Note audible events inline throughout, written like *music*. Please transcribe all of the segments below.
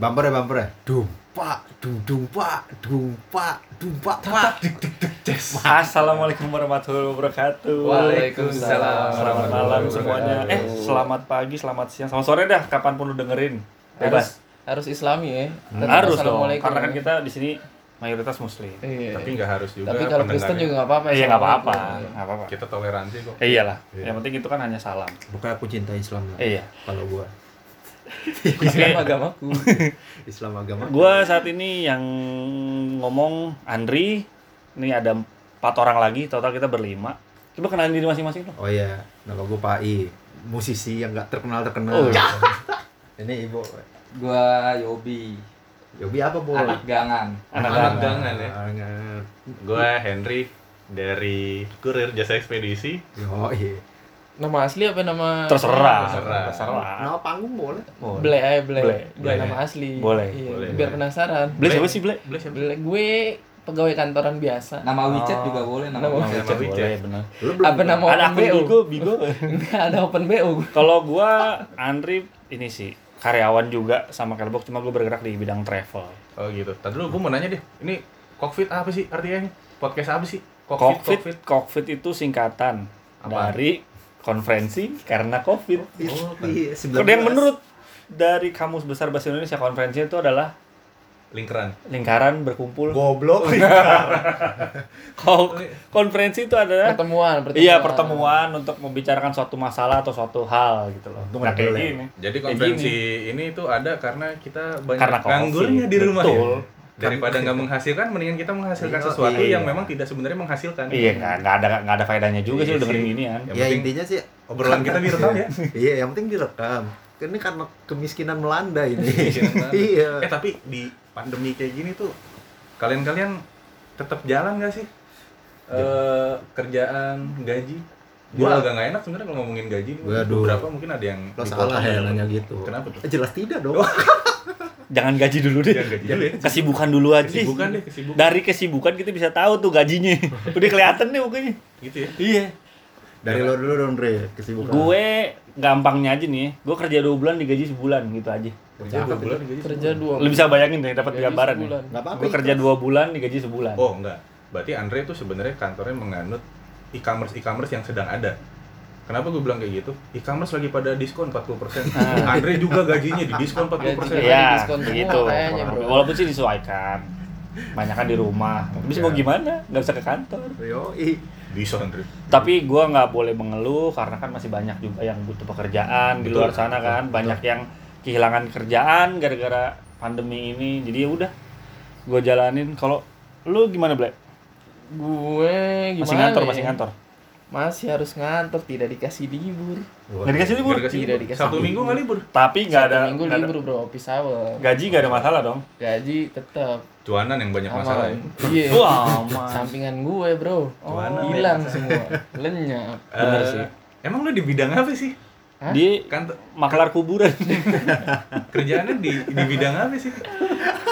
Bumper ya bumper ya. Dumpak, dung dumpak, dumpak, dumpak, pak. Assalamualaikum warahmatullahi wabarakatuh. Waalaikumsalam Selamat malam semuanya. Eh, selamat pagi, selamat siang, selamat sore dah. Kapan pun lu dengerin. Bebas. harus islami ya Tetap Harus dong. Karena kan kita di sini mayoritas muslim. iya. Tapi nggak harus juga. tapi kalau Kristen juga nggak apa-apa iya nggak apa-apa, nggak apa-apa. Kita toleransi kok. Eh, iyalah. Iya. Yang penting itu kan hanya salam. Pokoknya aku cinta Islam lah. Iya. Kalau gua *laughs* Islam agamaku Islam agama. Gua saat ini yang ngomong Andri. Ini ada empat orang lagi, total kita berlima. Coba kenalin diri masing-masing dong. Oh iya, nama gua Pak I. Musisi yang nggak terkenal terkenal. Oh. *laughs* Ini ibu. Gua Yobi, Yobi apa bu? anak gangan. Anak Anak gangan. gangan ya. Banget. Gue Henry dari Kurir Jasa Ekspedisi. Yo, iya. Nama asli apa nama Terserah. Terserah. Terserah. Nama panggung boleh. Boleh. Ble aja ble Ble. nama asli Boleh. Iya, Boleh. biar penasaran Ble siapa sih, Ble? Ble gue pegawai kantoran biasa Nama WeChat Oh. juga boleh nama. Nama WeChat. WeChat. Boleh, benar. Lu apa nama Ada open akun BO Bigo, Bigo. *laughs* Nggak ada open BO Kalau gua Andri ini sih karyawan juga sama Kelbok cuma gue bergerak di bidang travel. Oh gitu. Tadi dulu gue mau nanya deh. Ini Kokfit apa sih artinya? Podcast apa sih? Covid, Covid itu singkatan Apa? dari konferensi karena Covid. Oh, kan. Iya, Kalau yang menurut dari Kamus Besar Bahasa Indonesia konferensi itu adalah Lingkaran. lingkaran berkumpul. goblok. Ko- konferensi itu adalah pertemuan pertemuan iya pertemuan untuk membicarakan suatu masalah atau suatu hal gitu loh. Nah, kayak gini. Jadi konferensi ini tuh ada karena kita banyak Karena Covid. nganggurnya di rumah Betul. ya. Daripada nggak menghasilkan, mendingan kita menghasilkan Iya, sesuatu iya. yang memang tidak sebenarnya menghasilkan. Iya, nggak nggak ada nggak ada faedahnya juga sih Iya dengerin sih. ginian. Yang ya penting intinya sih obrolan kita direkam ya. *laughs* iya, yang penting direkam. Ini karena kemiskinan melanda ini. Kemiskinan melanda. *laughs* iya. Eh tapi di pandemi kayak gini tuh kalian-kalian tetap jalan nggak sih? Eh kerjaan, gaji? Gua agak nggak enak sebenarnya kalau ngomongin gaji. Waduh. Beberapa mungkin ada yang Lo salah ya nanya gitu. Kenapa tuh? Eh, jelas tidak dong. *laughs* Jangan gaji dulu deh. Jangan gaji dulu ya. Kesibukan dulu aja. Kesibukan deh, kesibukan. Dari kesibukan kita bisa tahu tuh gajinya. *laughs* Udah kelihatan nih pokoknya. Gitu ya. Iya. Dari lo dulu dong, Dre, kesibukan. Gue gampangnya aja nih, gue kerja dua bulan digaji sebulan gitu aja. kerja dua bulan gaji? kerja dua Lu bisa bayangin deh dapat gambaran nih. Enggak apa-apa. Gue kerja dua bulan digaji sebulan. Oh, enggak. Berarti Andre tuh sebenarnya kantornya menganut e-commerce e-commerce yang sedang ada. Kenapa gue bilang kayak gitu? E-commerce lagi pada diskon 40%. Andre juga gajinya di diskon 40%. Gajinya. Iya, diskon begitu. bro. Walaupun sih disesuaikan. Banyak kan di rumah. Tapi Iya. mau gimana? Gak bisa ke kantor. Yo, ih. Bisa Andre. Tapi gue nggak boleh mengeluh karena kan masih banyak juga yang butuh pekerjaan di Betul, luar sana betul, kan. Banyak yang kehilangan kerjaan gara-gara pandemi ini. Jadi ya udah, gue jalanin. Kalau lu gimana, Ble? gue gimana Masih ngantor, ya? masih ngantor. Masih harus ngantor tidak dikasih libur Nggak dikasih libur? Nggak dikasih Tidak libur. dikasih Sabtu libur. Minggu nggak libur. Tapi nggak ada, minggu ada- libur bro office hour gaji nggak ada masalah dong. gaji tetap Cuanan yang banyak masalah ya. iya Wah, aman. sampingan gue bro hilang semua lenyap Bener Eh, sih. Emang lu di bidang apa sih? Hah? Dia Kan maklar kuburan. *laughs* kerjaannya di di bidang apa sih?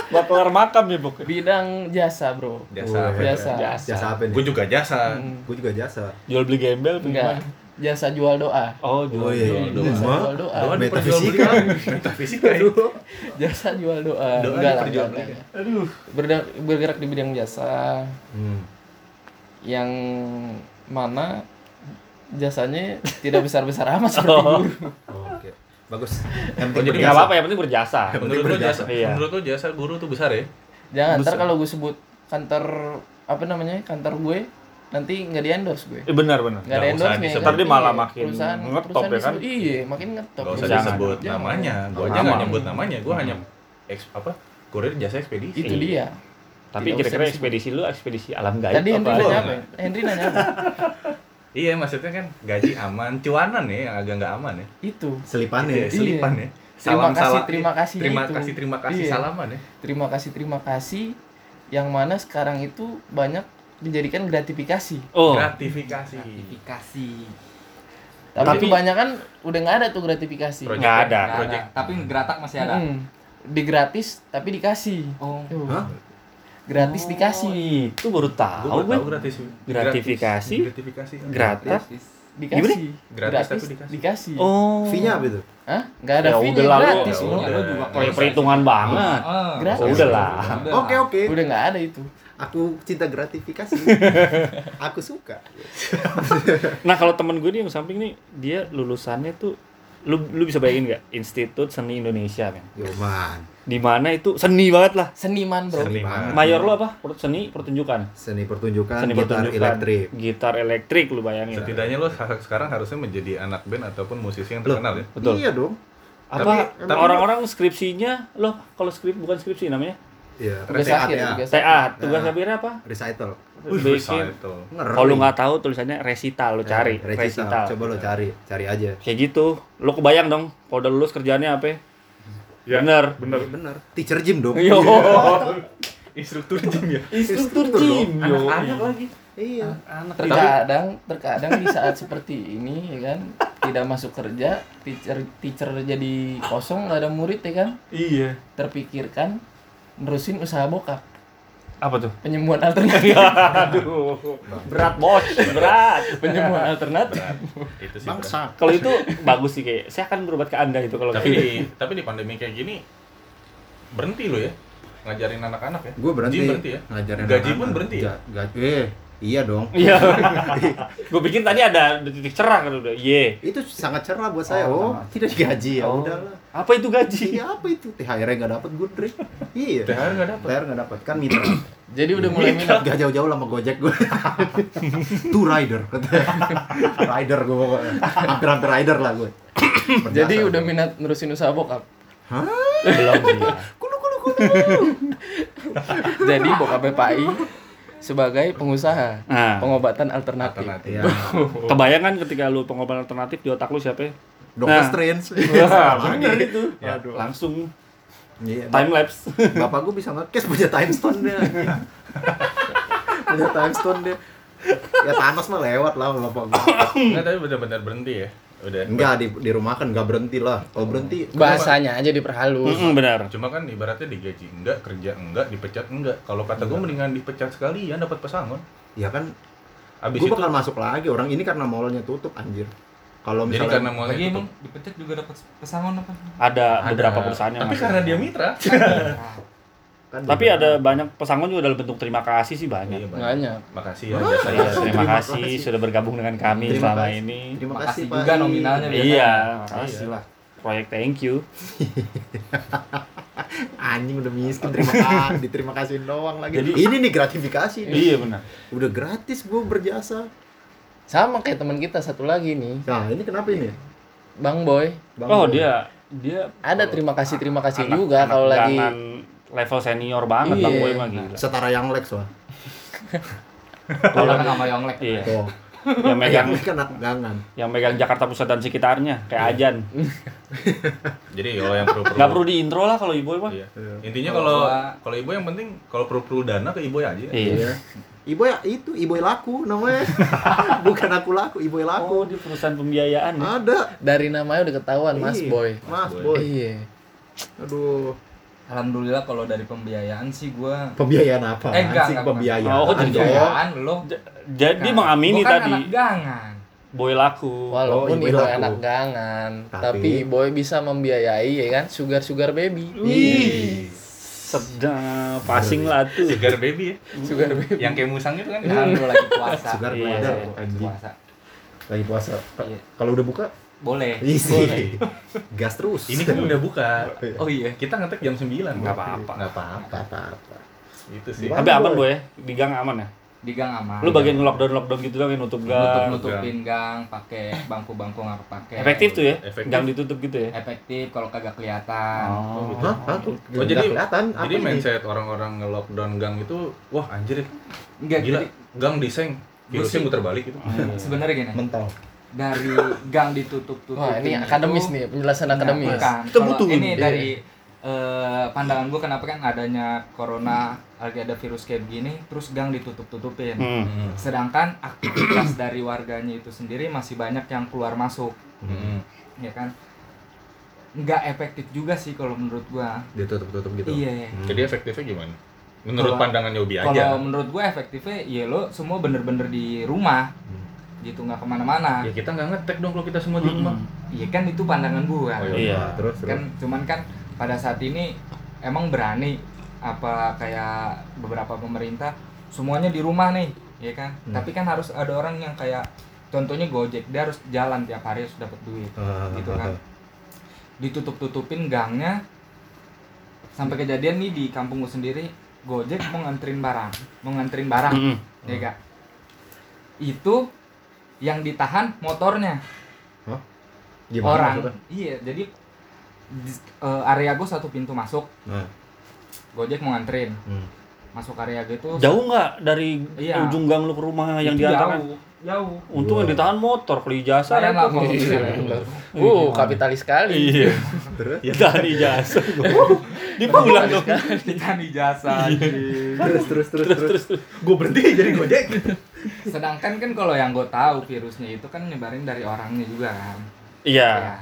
maklar makam ya pokoknya. bidang jasa bro Jasa apa? Jasa. Jasa. Jasa apa nih? Gue juga jasa. Hmm, Gue juga jasa. Jual beli gembel enggak jasa jual doa Oh, Oh jual iya. jual doa. Jasa jual doa Doa Metafisika. *laughs* Metafisika ya. jasa jual doa Doa enggak lah diperjualbelikan. enggak, enggak. Aduh. Berda- bergerak di bidang jasa Hmm. yang mana jasanya tidak besar-besar *laughs* amat seperti Oh. guru Oh, Oke. Bagus. Yang penting jadi Nggak berjasa. apa-apa, yang penting berjasa. Menurut lu jasa, Iya. menurut lu jasa guru tuh besar ya? jangan ntar Besar. kalau gue sebut kantor apa namanya kantor gue nanti nggak di endorse gue Eh, benar benar. nggak usah endorse disebut. Ntar dia malah makin perusahaan, ngetop perusahaan ya kan? iya makin ngetop Gak usah Jangan. disebut Jangan. namanya. Gua aja nggak nyebut namanya. Gua hanya eks apa? Kurir jasa ekspedisi. itu dia Tapi kira-kira ekspedisi lu ekspedisi alam gaib tadi Henry apa? nanya apa ya? Henry nanya apa *laughs* Iya, maksudnya kan gaji aman, cuanan ya yang agak nggak aman ya. itu Selipan Gitu ya. ya, selipan Iya. ya. Terima kasih, salam- terima kasih Terima itu. kasih, terima kasih Iya. salaman ya. terima kasih terima kasih yang mana sekarang itu banyak dijadikan gratifikasi Oh, Gratifikasi. Gratifikasi. tapi, Tapi- kebanyakan udah nggak ada tuh gratifikasi Project Nggak ya? ada. Nggak Project. ada. Tapi geratak masih ada. Mm. di gratis tapi dikasih Oh. Tuh. Gratis Oh, dikasih itu baru tahu gue. tahu gratis. Gratifikasi. Gratifikasi. Gratis. dikasih Gratis tapi dikasih. dikasih Oh. Fee-nya apa itu? Hah? Nggak ada Ya fee udah lah, lu- gratis ya loh. udah. lu juga Kayak perhitungan banget. Heeh. Gratis. Oh, udah lah. Oke oke. Udah nggak ada itu. Aku cinta gratifikasi. *laughs* Aku suka. Nah kalau temen gue nih yang samping nih dia lulusannya tuh lu lu bisa bayangin nggak Institut Seni Indonesia men Yo man. Di mana itu seni banget lah Seniman bro. Seni banget. mayor lu apa seni pertunjukan Seni pertunjukan, seni gitar pertunjukan elektrik. gitar elektrik lu bayangin Setidaknya lo sekarang harusnya menjadi anak band ataupun musisi yang Loh. terkenal ya. betul Iya dong. apa Tapi- tapi- orang-orang skripsinya lo kalau skrip bukan skripsi namanya Iya, Tugas TA, akhir, TA. tugas TA tugas Nah. akhirnya apa Recital. Bikin- recital. Kalau lu nggak tahu tulisannya resital lu cari Eh, recital. resital Coba lo cari, cari aja. kayak gitu lu kebayang dong kalau udah lulus kerjaannya apa Ya, bener Bener. Iya, Bener. Teacher gym dong. yo Instruktur gym ya. instruktur dong. gym yo Anak-anak lagi. Iya. Terkadang, terkadang di saat seperti ini ya kan, tidak masuk kerja, teacher teacher jadi kosong, nggak ada murid ya kan, iya terpikirkan nerusin usaha bokap, apa tuh penyembuhan alternatif, *laughs* Aduh, berat bos, berat. penyembuhan alternatif. Itu sih. berat. Bangsa. Kalau itu bagus sih kayak saya akan berobat ke anda itu kalau Tapi di tapi di pandemi kayak gini berhenti lo ya ngajarin anak-anak ya. Gue berhenti. Berhenti ya. Ngajarin Gaji anak-anak. pun berhenti ya. Ga- Gaji. Eh, iya dong. Iya. *laughs* Gue pikir tadi ada titik cerah kan udah. Iya. Itu sangat cerah buat saya. Oh, Oh, tidak digaji ya Oh. udahlah. Apa itu gaji? Iya apa itu? THR nggak dapat gue, Dre. Iya. THR nggak dapat. THR nggak dapat kan mitra. *clears throat* Jadi udah mulai minat. Gak jauh-jauh sama Gojek gue. *laughs* Two rider rider gue pokoknya. Hampir-hampir rider lah gue. *clears throat* Jadi udah minat nerusin usaha bokap. Belum sih. ya. Kulu kulu kulu. *laughs* Jadi bokap PPI sebagai pengusaha Nah, pengobatan alternatif. Alternatif. Iya. *laughs* kebayang kan ketika lu pengobatan alternatif di otak lu siapa? ya? Dokter Nah. Strange. Wah, *laughs* bener Lagi. itu. Ya. Langsung Iya. time lapse. *laughs* Bapak gue bisa nge-case punya time stone dia. punya time stone dia. Ya Thanos mah lewat lah bapak gue. Enggak, tapi benar-benar berhenti ya. Udah. Enggak di di rumah kan enggak berhenti lah. Kalau berhenti Bahasanya aja diperhalus. Mm-mm, benar. Cuma kan ibaratnya digaji enggak, kerja enggak, dipecat enggak. Kalau kata gue mendingan dipecat sekalian dapat pesangon. ya kan Abis gue itu bakal masuk lagi orang ini karena mallnya tutup anjir. Kalau jadi misalnya karena mallnya Lagi tutup. emang dipecat juga dapat pesangon apa? Ada, Ada. beberapa perusahaan yang Tapi masih. karena dia mitra. *laughs* *laughs* kan Tapi ada banyak pesangon juga dalam bentuk terima kasih sih banyak. Iya, Bang. Banyak. Makasih ya jasa Iya, jasa. terima Terima kasih kasih. sudah bergabung dengan kami Terima selama kasih. ini. Terima kasih Pak. juga nominalnya biasanya. Iya, Makasih makasih lah. Proyek thank you. *laughs* Anjing udah miskin terima kasih, diterima kasihin doang lagi. Jadi- ini nih gratifikasi nih. Iya benar. Udah gratis gue berjasa. Sama kayak teman kita satu lagi nih, Nah, ini kenapa ini? Bang Boy. Bang Oh Boy. dia dia Ada terima kasih terima kasih anak- juga anak kalau lagi level senior banget Iya. Bang Boy mah gila. setara yang Lex wah. Kalau sama Yonglek. Iya. Tuh. Yang *laughs* megang Yang Lex kan gangan. yang megang Jakarta Pusat dan sekitarnya kayak Ajan. *laughs* Jadi kalau yang perlu Nggak perlu di intro lah kalau ibu mah. Iya. Intinya Kalau kalau ibu yang penting kalau perlu perlu dana ke ibu aja. Iya. Ibu ya itu, ibu laku namanya. *laughs* Bukan aku laku, ibu laku. Oh, di perusahaan pembiayaan ya. Ada. dari namanya udah ketahuan Mas Iya. Boy. Mas Boy. Boy. Iya. Aduh. Alhamdulillah kalau dari pembiayaan sih gua Pembiayaan apa? Eh, enggak, sih enggak, pembiayaan. Oh, jadi pembiayaan lo. Jadi mengamini kan tadi anak gangan. boy laku. Walaupun Oh, Iboy Iboy laku. anak gangan, Tapi- tapi Iboy bisa membiayai ya kan sugar sugar baby. Wih. Sedap, passing lah tuh. Segar baby ya. Sugar baby. Yang kayak musang itu kan. Kan lagi puasa. Sugar Iya, glider, iya. Puasa. Lagi puasa. Iya. Kalau udah buka, Boleh. isi. Gas terus. Ini kan udah buka. Oh iya. Kita ngetek jam 9. Nggak apa-apa. Nggak apa-apa. apa-apa. Itu sih. Tapi aman boy ya, di gang aman ya. Di gang aman. Lu bagian lockdown lockdown gitu dong yang nutup nutup gang. nutupin gang, pakai bangku-bangku nggak pakai. Efektif tuh ya, Efektif. gang ditutup gitu ya. Efektif kalau kagak kelihatan. Oh, Hah? Hah? Tuh, Oh, jadi kelihatan. Jadi mindset orang-orang nge-lockdown gang itu wah anjir Enggak gila jadi gang diseng virusnya sih- muter balik gitu. sebenarnya gini. mental. Dari gang ditutup-tutupin. Wah ini itu- akademis nih penjelasan akademis. Bukan. Kita Kalau butuh ini dari eh, pandangan gue kenapa kan adanya corona lagi ada virus kayak begini terus gang ditutup-tutupin. Hmm. Sedangkan aktivitas dari warganya itu sendiri masih banyak yang keluar masuk, Hmm. ya kan? Nggak efektif juga sih kalau menurut gua. Ditutup-tutup gitu. Iya. Jadi efektifnya gimana? Menurut Kalau- pandangan Yobi Kalau aja. menurut gua efektifnya ya lo semua bener-bener di rumah. Gitu nggak ke mana-mana Ya kita nggak ngetek dong kalau kita semua di rumah. iya kan itu pandangan gua Oh, Iya. terus terus kan cuman kan pada saat ini emang berani apa kayak beberapa pemerintah semuanya di rumah nih ya kan Hmm. tapi kan harus ada orang yang kayak contohnya Gojek dia harus jalan tiap hari harus dapat duit Ah, gitu ah, kan ah. ditutup tutupin gangnya sampai kejadian nih di kampung gua sendiri Gojek mau nganterin barang mau nganterin barang Mm-mm. ya kak itu yang ditahan motornya Gimana orang maksudnya? iya jadi di- eh, area gue satu pintu masuk Nah, Gojek mau nganterin hmm. masuk area gitu Jauh nggak dari Iya. ujung gang lu ke rumah yang Itu diantarkan? jauh jauh Untung yang ditahan motor, kalau lah repot. kalau Iya. Uh, kapitalis sekali. Iya. terus Ditahan ijazah. *laughs* Dia pulang dong. ditahan ijazah terus terus terus terus Gue berhenti jadi gojek. sedangkan kan kalau yang gue tahu virusnya itu kan nyebarin dari orangnya juga kan Iya. Ya.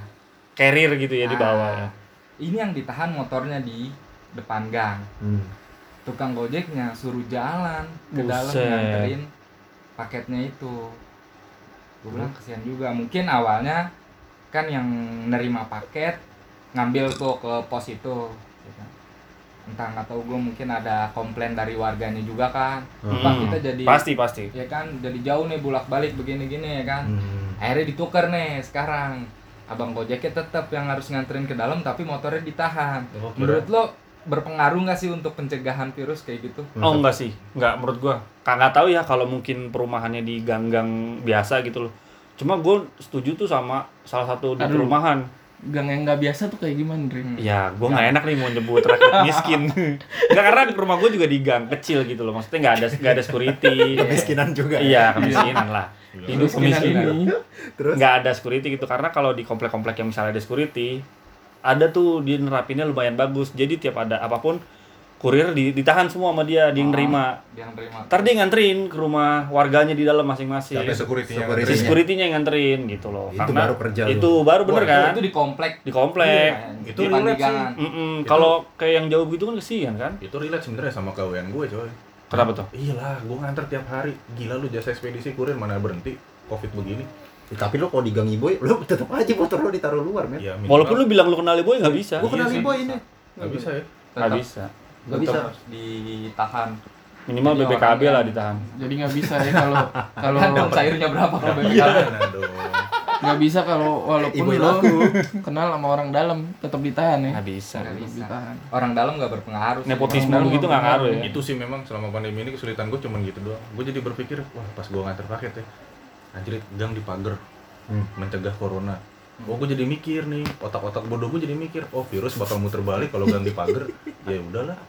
Carrier gitu ya di bawah. Nah, ini yang ditahan motornya di depan gang Hmm. tukang gojeknya suruh jalan ke dalam nganterin paketnya itu gue bilang kesian juga mungkin awalnya kan yang nerima paket ngambil tuh ke pos itu ya kan. entah nggak tahu gue mungkin ada komplain dari warganya juga kan Hmm. Pak kita jadi Pasti pasti. ya kan jadi jauh nih bolak balik begini gini ya kan Hmm. akhirnya ditukar nih sekarang abang gojeknya tetap yang harus nganterin ke dalam tapi motornya ditahan Oh, menurut lo berpengaruh nggak sih untuk pencegahan virus kayak gitu Oh enggak sih, enggak menurut gua. Kagak tahu ya kalau mungkin perumahannya di gang-gang biasa gitu loh. Cuma gue setuju tuh sama salah satu di Aduh. perumahan. Gang yang nggak biasa tuh kayak gimana, Dri? Hmm. Ya, gue nggak enak nih mau nyebut rakyat *laughs* miskin. Enggak karena di rumah gue juga di gang kecil gitu loh. Maksudnya nggak ada nggak ada security. kemiskinan juga ya? Iya, kemiskinan lah. Hidup Kemiskinan terus Nggak ada security gitu karena kalau di komplek-komplek yang misalnya ada security, ada tuh dia nerapinnya lumayan bagus. Jadi tiap ada apa pun kurir di- ditahan semua sama dia, dia yang Oh, nerima. dia nerima Ntar dia nganterin ke rumah warganya di dalam masing-masing. Siapa security-nya Security. Si Iya. security-nya yang nganterin gitu loh. Itu Karena baru kerja Itu baru bener Wah, kan? itu, itu di komplek Di komplek. Iya, Itu di relate di. Mm-mm. Itu- Kalau kayak yang jauh gitu kan kesian kan? Itu relate sebenarnya sama kawan gue coy. Kenapa tuh? Iyalah, gue nganter tiap hari. Gila lu jasa ekspedisi kurir mana berhenti. Covid begini. Ya, tapi lo kalau di Gang Iboy lo tetap aja motor lo ditaruh luar men Ya, Walaupun lu bilang lu kenal boy nggak bisa. gua kenal Iya sih. Iboy ini nggak bisa ya. Nggak bisa. Nggak bisa. harus ditahan Minimal Jadi BBKB lah yang- ditahan. Jadi nggak bisa ya kalau *laughs* kalau cairnya berapa kalau dong. nggak bisa kalau walaupun Iboy lo kenal sama orang dalam tetap ditahan ya. Nggak bisa. Nggak bisa. ditahan. orang dalam nggak berpengaruh sih. Nepotisme gitu nggak ngaruh ya. Itu sih memang selama pandemi ini kesulitan gue cuman gitu doang. Gue jadi berpikir, wah pas gue nganter paket ya, anjir gang dipagar, Hmm. mencegah corona. Oh gue jadi mikir nih, otak-otak bodoh gue jadi mikir, oh virus bakal muter balik kalau gang dipagar. *laughs* ya udahlah.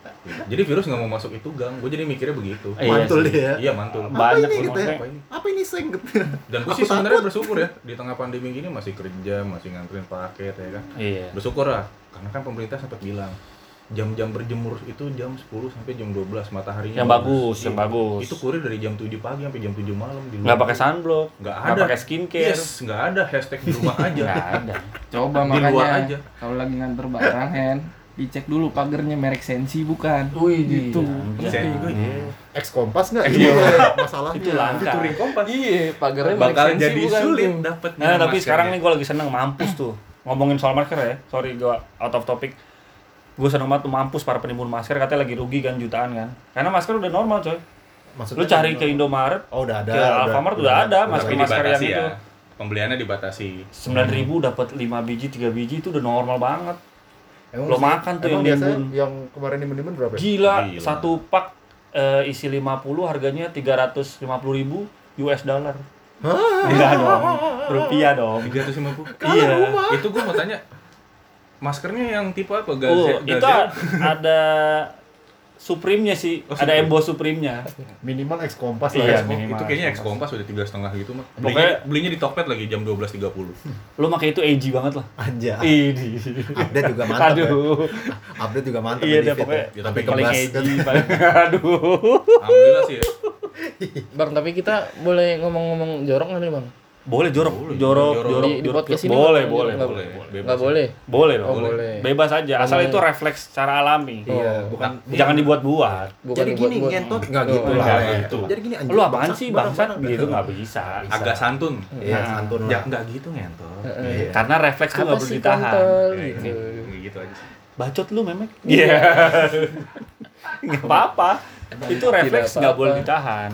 Jadi virus nggak mau masuk itu gang. Gue jadi mikirnya begitu. Iya mantul sih. dia Iya mantul. Banyak ini gitu ya? Apa ini? apa ini seng Dan gue sih sebenarnya bersyukur ya di tengah pandemi gini masih kerja, masih nganterin paket ya kan. Iya. Bersyukur lah, karena kan pemerintah sempat bilang jam-jam berjemur itu jam 10 sampai jam 12 mataharinya Yang bagus, yang Iya. bagus. Itu kurir dari jam 7 pagi sampai jam 7 malam di Nggak pakai sunblock. Nggak Nggak ada. pakai skincare. Yes, nggak ada hashtag di rumah aja. Nggak ada. Coba Di luar makanya aja. kalau lagi nganter barang Hen, dicek dulu pagernya merek Sensi bukan. Wih, gitu. iya. Sen gue X kompas nggak Iya. masalahnya Itu langka. touring kompas. Iya, pagernya merek Bakal Sensi jadi bukan sulit tuh. dapat. Nah, tapi sekarang nih gue lagi seneng mampus tuh. Ngomongin soal masker ya. Sorry gue out of topic. Gue seneng banget tuh mampus para penimbun masker katanya lagi rugi kan jutaan kan. Karena masker udah normal coy. Maksudnya Lu cari ke Indomaret, oh udah ada ke Alfamart udah ada, masker- masker yang dibatasi itu. ya. Pembeliannya dibatasi. sembilan ribu dapat 5 biji, 3 biji itu udah normal banget. Emang Lo makan tuh emang yang dimbun. yang kemarin dimun berapa ya? Gila, Gila. satu pak eh, isi 50 harganya 350 ribu US dollar. Enggak dong, rupiah dong. 350. Iya. Itu gue mau tanya maskernya yang tipe apa? Oh, Gaze, itu ada Supreme-nya sih, Oh, ada Supreme. emboss Supreme-nya. minimal X kompas Iya, lah ya. minimal itu kayaknya X kompas udah tiga setengah gitu mah. Pokoknya- Belinya, belinya di Tokped lagi jam 12.30. Lo pakai itu edgy banget lah. Anja. Ini. Update juga mantap ya. Aduh. Update juga mantap Iya ya deh di feed pokoknya ya. Ya, tapi paling edgy. paling- *laughs* Aduh. Alhamdulillah sih ya. *laughs* Bang, tapi kita boleh ngomong-ngomong jorok nggak nih, Bang? Boleh jorok, Boleh, jorok, jorok. jorok, Di- di jorok. podcast ini boleh, nggak- boleh, nggak boleh, boleh. boleh. nggak boleh Boleh dong. Oh, boleh. Bebas aja, asal Ngomongin- itu refleks secara alami. Iya, Oh. bukan Jangan dibuat-buat. Bukan Jadi buat- gini buat- ngentot nggak gitu iya. lah. Nggak Le. gitu. Jadi gini anjing. Lu apaan bangsat, sih barang. gitu nggak bisa. Agak santun. Iya, Nah. santun Ya lah. enggak gitu ngentot. Heeh. Iya. Karena refleks tuh nggak boleh ditahan. Ya, gitu gitu aja sih. Bacot lu memek. Iya. *laughs* Nggak apa-apa. Itu refleks nggak boleh ditahan.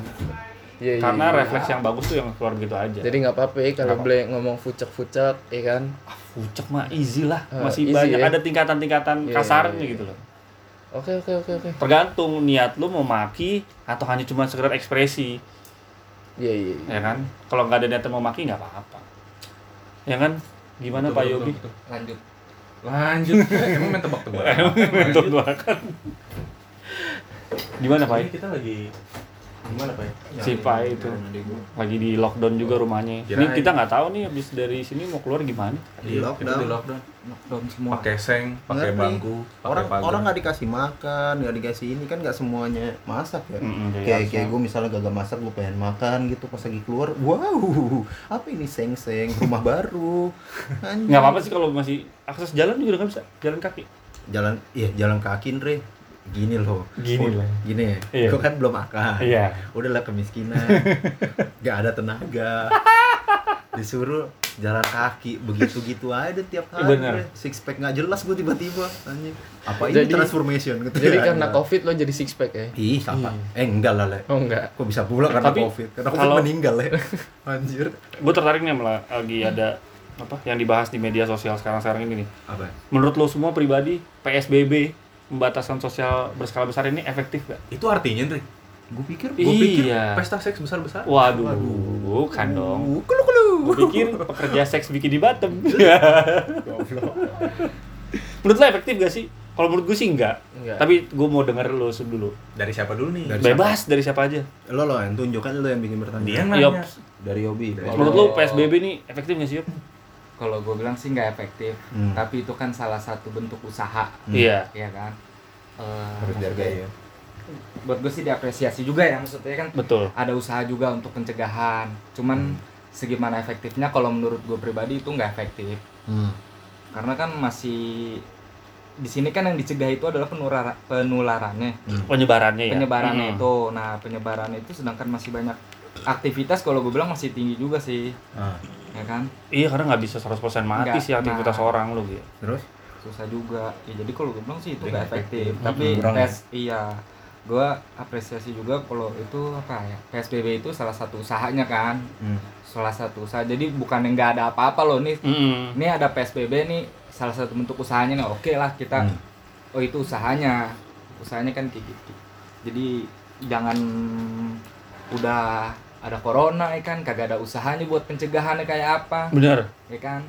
Iya, iya, Karena iya. refleks yang bagus tuh yang keluar gitu aja. jadi nggak apa-apa ya kalau boleh ngomong fucek-fucek ya kan Fucek mah easy lah. Ah, Masih easy banyak ya. ada tingkatan-tingkatan Iya, kasarnya iya, iya. gitu loh. oke oke oke oke Tergantung niat lu mau maki atau hanya cuma sekedar ekspresi. iya iya iya. ya kan kalau nggak ada niatan mau maki nggak apa-apa ya kan gimana Betul, Pak Yogi betul. lanjut Lanjut. *laughs* Emang main tebak-tebakan. *laughs* Untuk doakan. gimana Pak kita lagi gimana Pak? ya? si Pak itu. lagi di lockdown juga rumahnya. Ini kita nggak tahu nih habis dari sini mau keluar gimana? Di Iya, lockdown. di lockdown. lockdown semua. Pakai seng, pakai bangku, pakai orang pagar. orang nggak dikasih makan nggak dikasih ini kan nggak semuanya masak ya. Mm-mm, jadi kayak kayak gue misalnya gagal masak gue pengen makan gitu pas lagi keluar wow apa ini seng seng rumah *laughs* baru. Nggak apa-apa sih kalau masih akses jalan juga nggak bisa jalan kaki. Jalan iya jalan kaki Andre gini loh. Gini loh. gini Iya. gue kan belum makan. Iya. udahlah kemiskinan. *laughs* Nggak ada tenaga. *laughs* Disuruh jalan kaki begitu gitu aja tiap hari. Bener. Six pack nggak jelas gue tiba-tiba anjing. Apa ini Jadi- transformation gitu jadi ya. karena covid lo jadi six pack ya? Ih siapa? Eh enggak lah le. Oh enggak. Kok bisa pula karena Tapi, covid? Karena covid kalau- meninggal ya *laughs* anjir. Gue tertarik nih malah lagi ada apa yang dibahas di media sosial sekarang-sekarang ini nih. Apa? Menurut lo semua pribadi PSBB pembatasan sosial berskala besar ini efektif gak? Itu artinya, Andre. gue pikir Gue pikir Iya. pesta seks besar-besar. Waduh, bukan dong. Kelu kelu Gue pikir pekerja seks bikin di Batam. *laughs* menurut lo efektif gak sih? Kalau menurut gue sih enggak. Enggak. Tapi gue mau denger lo dulu. Dari siapa dulu nih? Dari Bebas dari siapa aja. lo lo yang tunjukkan lo yang bikin Dia pertanyaan nanya. Dari Yobi Menurut lo PSBB nih efektif gak sih? Kalau gue bilang sih nggak efektif Hmm. tapi itu kan salah satu bentuk usaha Hmm. Iya. ya kan Eh, harus dihargai ya buat gue sih diapresiasi juga ya maksudnya kan Betul. ada usaha juga untuk pencegahan cuman segimana efektifnya kalau menurut gue pribadi itu nggak efektif hmm. karena kan masih di sini kan yang dicegah itu adalah penularan penularannya Penyebarannya ya. penyebarannya Hmm. itu nah penyebarannya itu sedangkan masih banyak aktivitas kalau gue bilang masih tinggi juga sih ah. Ya kan Iya karena nggak bisa 100% mati Nggak, sih aktivitas nah. orang lo gitu. terus susah juga ya jadi kalau gue bilang sih itu Nggak nggak efektif efektif. tapi Kurang tes iya gue apresiasi juga kalau itu apa ya PSBB itu salah satu usahanya kan hmm. salah satu usaha jadi bukan yang nggak ada apa-apa loh nih Mm. ini ada PSBB nih salah satu bentuk usahanya nih oke lah kita Hmm. oh itu usahanya usahanya kan kayak gitu jadi jangan udah ada corona ya kan kagak ada usahanya buat pencegahannya kayak apa Bener. ya kan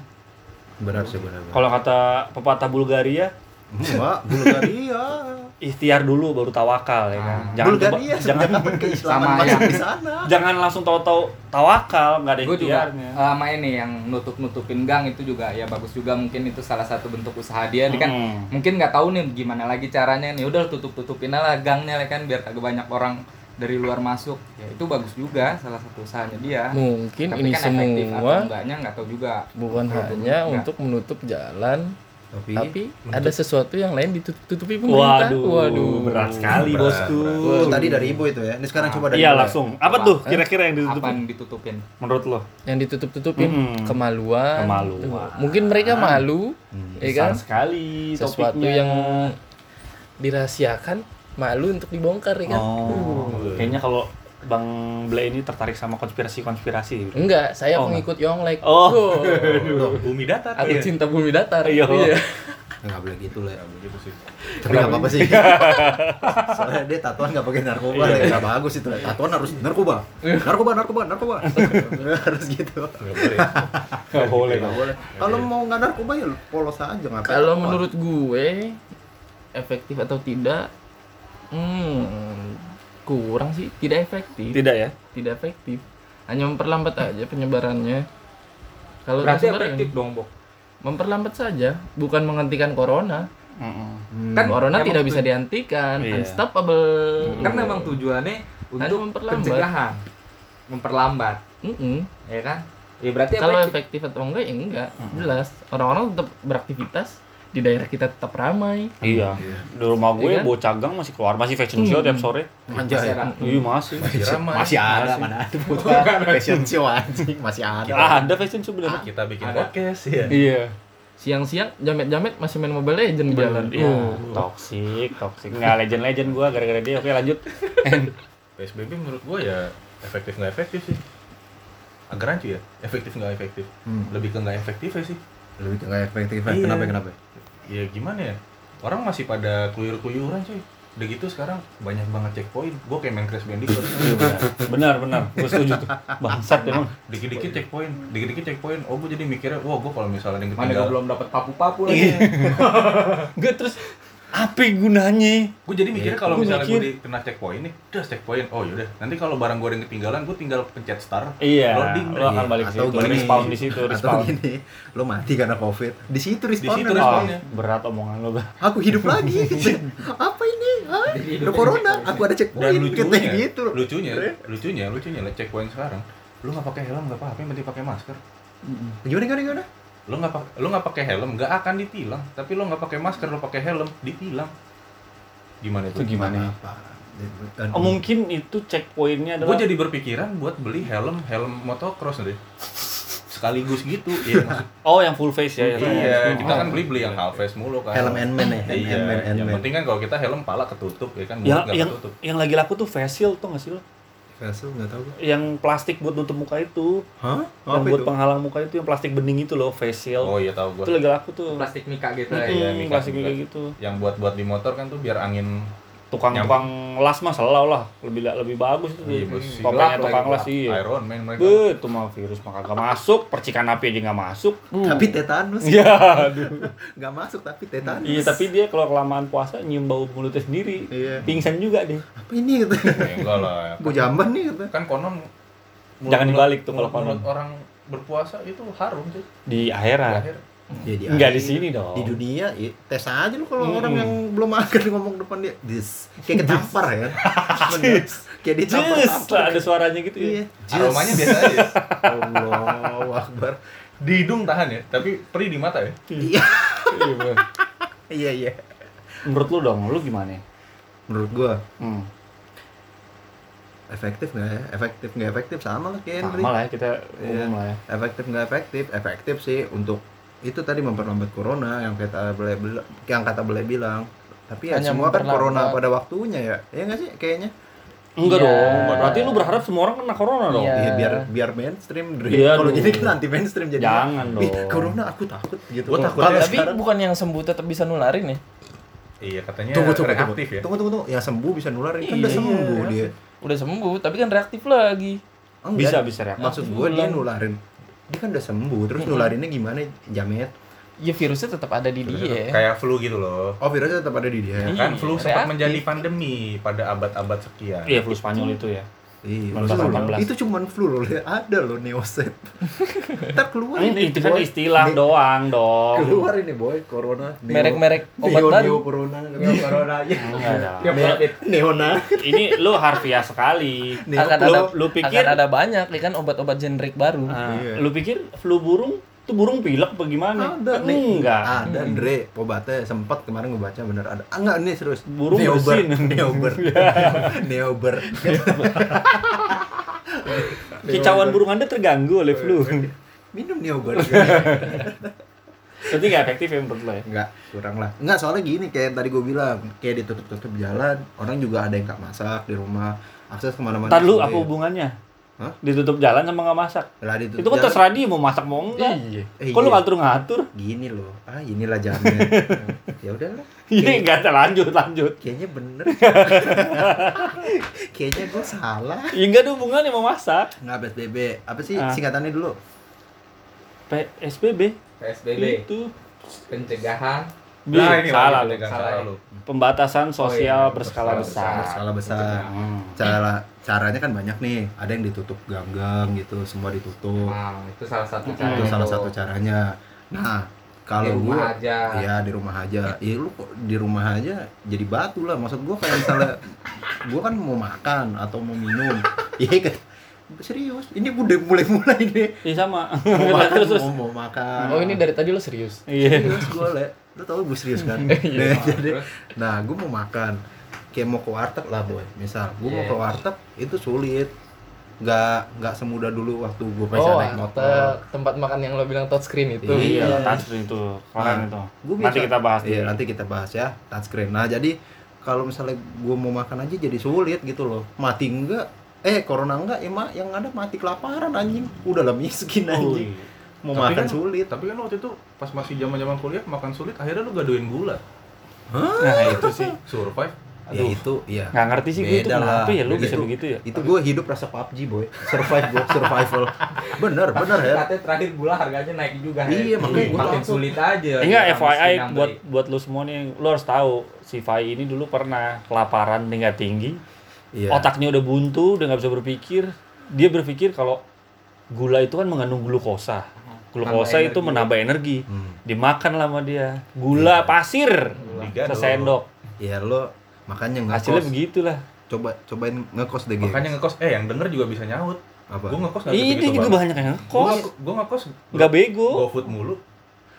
benar sih benar Kalau kata pepatah Bulgaria, Mbak, Bulgaria. *laughs* ikhtiar dulu baru tawakal ya kan. Ah. Jangan coba, Bulgaria jangan Sama masuk yang- di sana? jangan langsung tahu-tahu tawakal, nggak ada gue juga ikhtiarnya. sama ini yang nutup nutupin gang itu juga ya bagus juga mungkin itu salah satu bentuk usaha dia Dia kan Hmm. mungkin nggak tahu nih gimana lagi caranya nih udah tutup tutupin aja lah gangnya ya kan biar kagak banyak orang dari luar masuk ya itu bagus juga salah satu usahanya dia mungkin tapi ini kan semua enggaknya nggak tahu juga bukan hanya enggak. untuk menutup jalan Tapi, tapi ada sesuatu yang lain ditutupi pemerintah Waduh, berat sekali Berat, bosku. itu Oh, tadi dari ibu itu ya. Ini sekarang Ah. coba dari Iya ya. langsung. Apa tuh kira-kira yang apa ditutupin? yang ditutupin Menurut lo? yang ditutup-tutupin Mm-mm. kemaluan Kemaluan. mungkin mereka malu Hmm. ya kan sekali sesuatu topiknya. yang dirahasiakan malu untuk dibongkar ya kan Oh, Uh. kayaknya kalau Bang Ble ini tertarik sama konspirasi-konspirasi. enggak saya Oh, pengikut Yonglek Oh. Wow. Bumi datar. aku Iya. cinta bumi datar Iya. Nggak boleh gitu lah. Ya, begitu sih. Tapi nggak apa-apa sih. *laughs* Soalnya dia tatuan nggak pakai narkoba, Iya. ya. bagus itu. Tatuan harus narkoba, narkoba, narkoba, narkoba. *laughs* harus gitu. Nggak boleh. Nggak boleh. Boleh. Kalau mau nggak narkoba ya polos aja nggak. kalau menurut gue efektif atau tidak hmm kurang sih tidak efektif Tidak ya? tidak efektif hanya memperlambat aja penyebarannya kalau berarti efektif dong Bok memperlambat saja bukan menghentikan corona Mm-mm. kan corona tidak bisa dihentikan Iya. unstoppable kan memang tujuannya untuk memperlambat. pencegahan memperlambat Mm-mm. ya kan Ya berarti Kalau efektif. efektif atau enggak ya enggak. Jelas. Orang-orang tetap beraktivitas di daerah kita tetap ramai. Iya. Di rumah gue Iya kan? bocah gang masih keluar, masih fashion show Hmm. tiap sore. Anjay. Masih ada. Iya masih. Masih ramai. Masih ada Masih. mana ada *laughs* putra fashion show anjing masih ada. Ah, ada fashion show bener. Kita bikin Ada. podcast ya. Iya. Siang-siang jamet-jamet masih main Mobile Legend di jalan. Iya. Oh. Toxic, toxic. Nggak legend-legend gua gara-gara dia. Oke, lanjut. PSBB menurut gua ya efektif nggak efektif sih. Agak rancu ya, efektif nggak efektif. Hmm. Lebih ke nggak efektif ya sih. Lebih ke nggak efektif. Iya. Kenapa kenapa? Ya gimana ya? Orang masih pada keluyur-keluyuran cuy. Udah gitu sekarang banyak banget checkpoint. Gua kayak main Crash Bandicoot. *laughs* benar, benar. Gue setuju tuh. Bangsat emang. Dikit-dikit checkpoint, dikit-dikit checkpoint. Oh, gua jadi mikirnya, wah gua kalau misalnya yang Mana gua ketinggalan. belum dapat papu-papu lagi. Enggak terus apa gunanya? Gue jadi mikirnya kalau Gua misalnya gue mikir. kena checkpoint nih, udah checkpoint. Oh yaudah, nanti kalau barang gue ada yang ketinggalan, gue tinggal pencet start. Iya, Loading, lo akan balik Atau situ, gini. respawn di situ, Atau respawn. gini, lo mati karena covid. Di situ respawn. situ Oh, respawnnya. berat omongan lo, Bang. Aku hidup lagi. *laughs* Apa ini? Ada corona. Aku ada Dan checkpoint. lucunya, Kayak gitu. lucunya, lucunya, lucunya, lah checkpoint sekarang. Lu nggak pakai helm nggak apa-apa, yang penting pakai masker. Gimana gimana gimana? Lu nggak pakai, lu nggak pakai helm, nggak akan ditilang. Tapi lu nggak pakai masker, lu pakai helm, ditilang. Gimana Itu itu? gimana? Apa? Oh, mungkin itu checkpointnya Gue adalah jadi berpikiran buat beli helm, helm motocross deh. Sekaligus gitu, iya maksud *laughs* Oh, yang full face ya. yang- Iya, kita Oh. kan beli beli yang half face mulu kan. Helm Ant-Man ya. Iya, yang penting kan kalau kita helm pala ketutup ya kan, nggak yang ketutup. yang lagi laku tuh face shield tuh nggak sih lo? Versu nggak tahu. gua. Yang plastik buat nutup muka itu, Hah? yang Apa buat itu? penghalang muka itu yang plastik bening itu loh, face shield. Oh iya tahu itu gua. lagi laku tuh. Plastik mika gitu Mm-mm, ya. Mika plastik kayak gitu. Yang buat buat di motor kan tuh biar angin Tukang-tukang las mah selalu lah, lebih lebih bagus itu. Iya, bos. Topengnya tukang las iya. Iron Man mereka. Betul mah virus mah kagak masuk, percikan api aja nggak masuk. Tapi tetanus. Iya, *laughs* aduh. Nggak masuk tapi tetanus. Iya, tapi dia kalau kelamaan puasa nyium bau mulutnya sendiri. Iya. Pingsan juga deh. Apa ini gitu? Ya, enggak lah. Gue jamban nih gitu. Kan konon Jangan dibalik tuh kalau konon. orang berpuasa itu harum sih. Di Di akhirat. Ya, di Enggak di sini dong. Di dunia, ya, tes aja lu kalau Mm-mm. orang yang belum makan ngomong depan dia, dis, kayak *laughs* ketampar ya. *laughs* Kayak Jus, ditampar. ada suaranya gitu ya. Iya. Aromanya biasa aja. *laughs* Allahu Akbar. Di hidung tahan ya, tapi perih di mata ya. Iya. Iya, bener. Iya, iya. Menurut lu dong, lu gimana? Menurut gua Hmm. efektif nggak ya? Efektif nggak efektif sama lah kayak Henry. Sama lah ya kita Iya. umum lah ya. Efektif nggak efektif? Efektif sih untuk itu tadi memperlambat corona yang kata bele bila- yang kata bele bilang. Tapi ya Hanya semua kan corona pada waktunya ya. Ya nggak sih kayaknya? Enggak Iya. dong. Berarti lu berharap semua orang kena corona dong. Iya. Iya biar biar mainstream. Iya, Kalau dong. jadi kan anti mainstream jadi. Jangan "Ih, dong." corona aku takut gitu. Gua takut ya. Tapi sekarang- bukan yang sembuh tetap bisa nularin ya. Iya, katanya tunggu tunggu tunggu. reaktif ya. Tunggu tunggu tunggu. Yang sembuh bisa nularin kan udah Iya. sembuh dia. Udah sembuh, tapi kan reaktif lagi. Enggak. Bisa bisa ya. Maksud gue dia nularin. Dia kan udah sembuh, terus nularinnya gimana? Jamet. Ya virusnya tetap ada di dia. Kayak flu gitu loh. Oh, virusnya tetap ada di dia. Iya. Kan flu sempat reaktif. menjadi pandemi pada abad-abad sekian. Iya, flu Spanyol itu ya. Iya, 1918. itu cuma flu loh, ada loh neoset. *laughs* Ntar keluar Ini ini, itu kan istilah Nih, doang dong. Keluar ini boy, corona. Neo- Merek-merek obat neo, baru. Neo corona. corona aja. Tiap Neo, covid. neona. Ini lu harfiah sekali. Neo, akan lu- ada lu pikir- akan ada banyak nih kan obat-obat generik baru. Nah, Iya. Lu pikir flu burung itu burung pilek apa gimana? ada nih. Enggak. Ada Andre, obatnya sempat kemarin gue baca bener ada. Ah enggak ini serius. Burung Neober. *laughs* Neober. *laughs* Neober. *laughs* Kicauan burung Anda terganggu oleh flu. Minum Neober. Berarti nggak efektif ya menurut lo ya? Enggak, kurang lah. Enggak, soalnya gini kayak tadi gue bilang, kayak ditutup-tutup jalan, orang juga ada yang nggak masak di rumah, akses ke mana-mana. Ntar lu apa hubungannya? Hah? Ditutup jalan sama nggak masak? Lah ditutup Itu kan jalan. terserah dia mau masak mau enggak. Iya. Eh, Kok lu iya. ngatur-ngatur? Gini loh. Ah, inilah jamet. *laughs* ya udahlah. Iya, enggak lanjut, lanjut. Kayaknya bener. *laughs* Kayaknya gue salah. Ya enggak ada hubungannya mau masak. Nggak PSBB. Apa sih Ah. singkatannya dulu? PSBB. PSBB Itu pencegahan B, Nah, ini salah lu. Salah salah lu. Pembatasan sosial iya, berskala berskala besar. Skala besar. Hmm. Cara caranya kan banyak nih. Ada yang ditutup gang-gang gitu, semua ditutup. Wow, itu salah satu Hmm. cara. itu salah satu caranya. Nah, kalau di rumah gua aja. Iya di rumah aja. Iya lu kok di rumah aja jadi batu lah. Maksud gua kayak misalnya *laughs* gua kan mau makan atau mau minum. *laughs* Iya serius ini udah mulai mulai nih Iya sama. mau *laughs* makan terus terus. mau, mau makan Oh ini dari tadi lo serius? Iya. serius gue le lu tau gue serius kan Iya. Nah, jadi nah gue mau makan kayak mau ke warteg lah boy misal gue mau Iya. ke warteg itu sulit nggak nggak semudah dulu waktu gue masih Oh, naik motor te- tempat makan yang lo bilang touchscreen itu. Iya. Iya, touchscreen itu. Keren itu. Gua Nanti bisa- kita bahas Iya, nanti kita bahas ya touchscreen. Nah, jadi kalau misalnya gue mau makan aja jadi sulit gitu loh. Mati enggak? Eh, corona enggak? Ya, mak, yang ada mati kelaparan anjing. Udah lah miskin Oh, anjing. iya. Mau Tapi makan kan- sulit. Tapi kan waktu itu pas masih zaman-zaman kuliah makan sulit akhirnya lu gadoin gula. Nah, itu sih. Survive. Ya itu, ya. Nggak ngerti sih gue itu kenapa ya lu Itu- bisa begitu ya? Itu gue hidup rasa PUBG, boy. Survive gue, survival. Bener, bener ya. Katanya terakhir gula harganya naik juga. Iya, Her. makanya gua makin sulit aja. Enggak, Orang FYI buat buat lu semua nih, lu harus tahu si Fai ini dulu pernah kelaparan tingkat tinggi, Iya. otaknya udah buntu, udah nggak bisa berpikir. Dia berpikir kalau gula itu kan mengandung glukosa. Glukosa itu energi. menambah energi. Hmm. Dimakan lah sama dia. Gula pasir Digado. sesendok. Ya lo makanya Hasilnya ngekos. begitulah. Coba cobain ngekos deh. Makanya ngekos eh yang denger juga bisa nyaut. apa? Gue ngekos nggak Ini begitu juga banget. banyak yang Gua kos. ngek- Gua ngekos Nggak bego. GoFood mulu.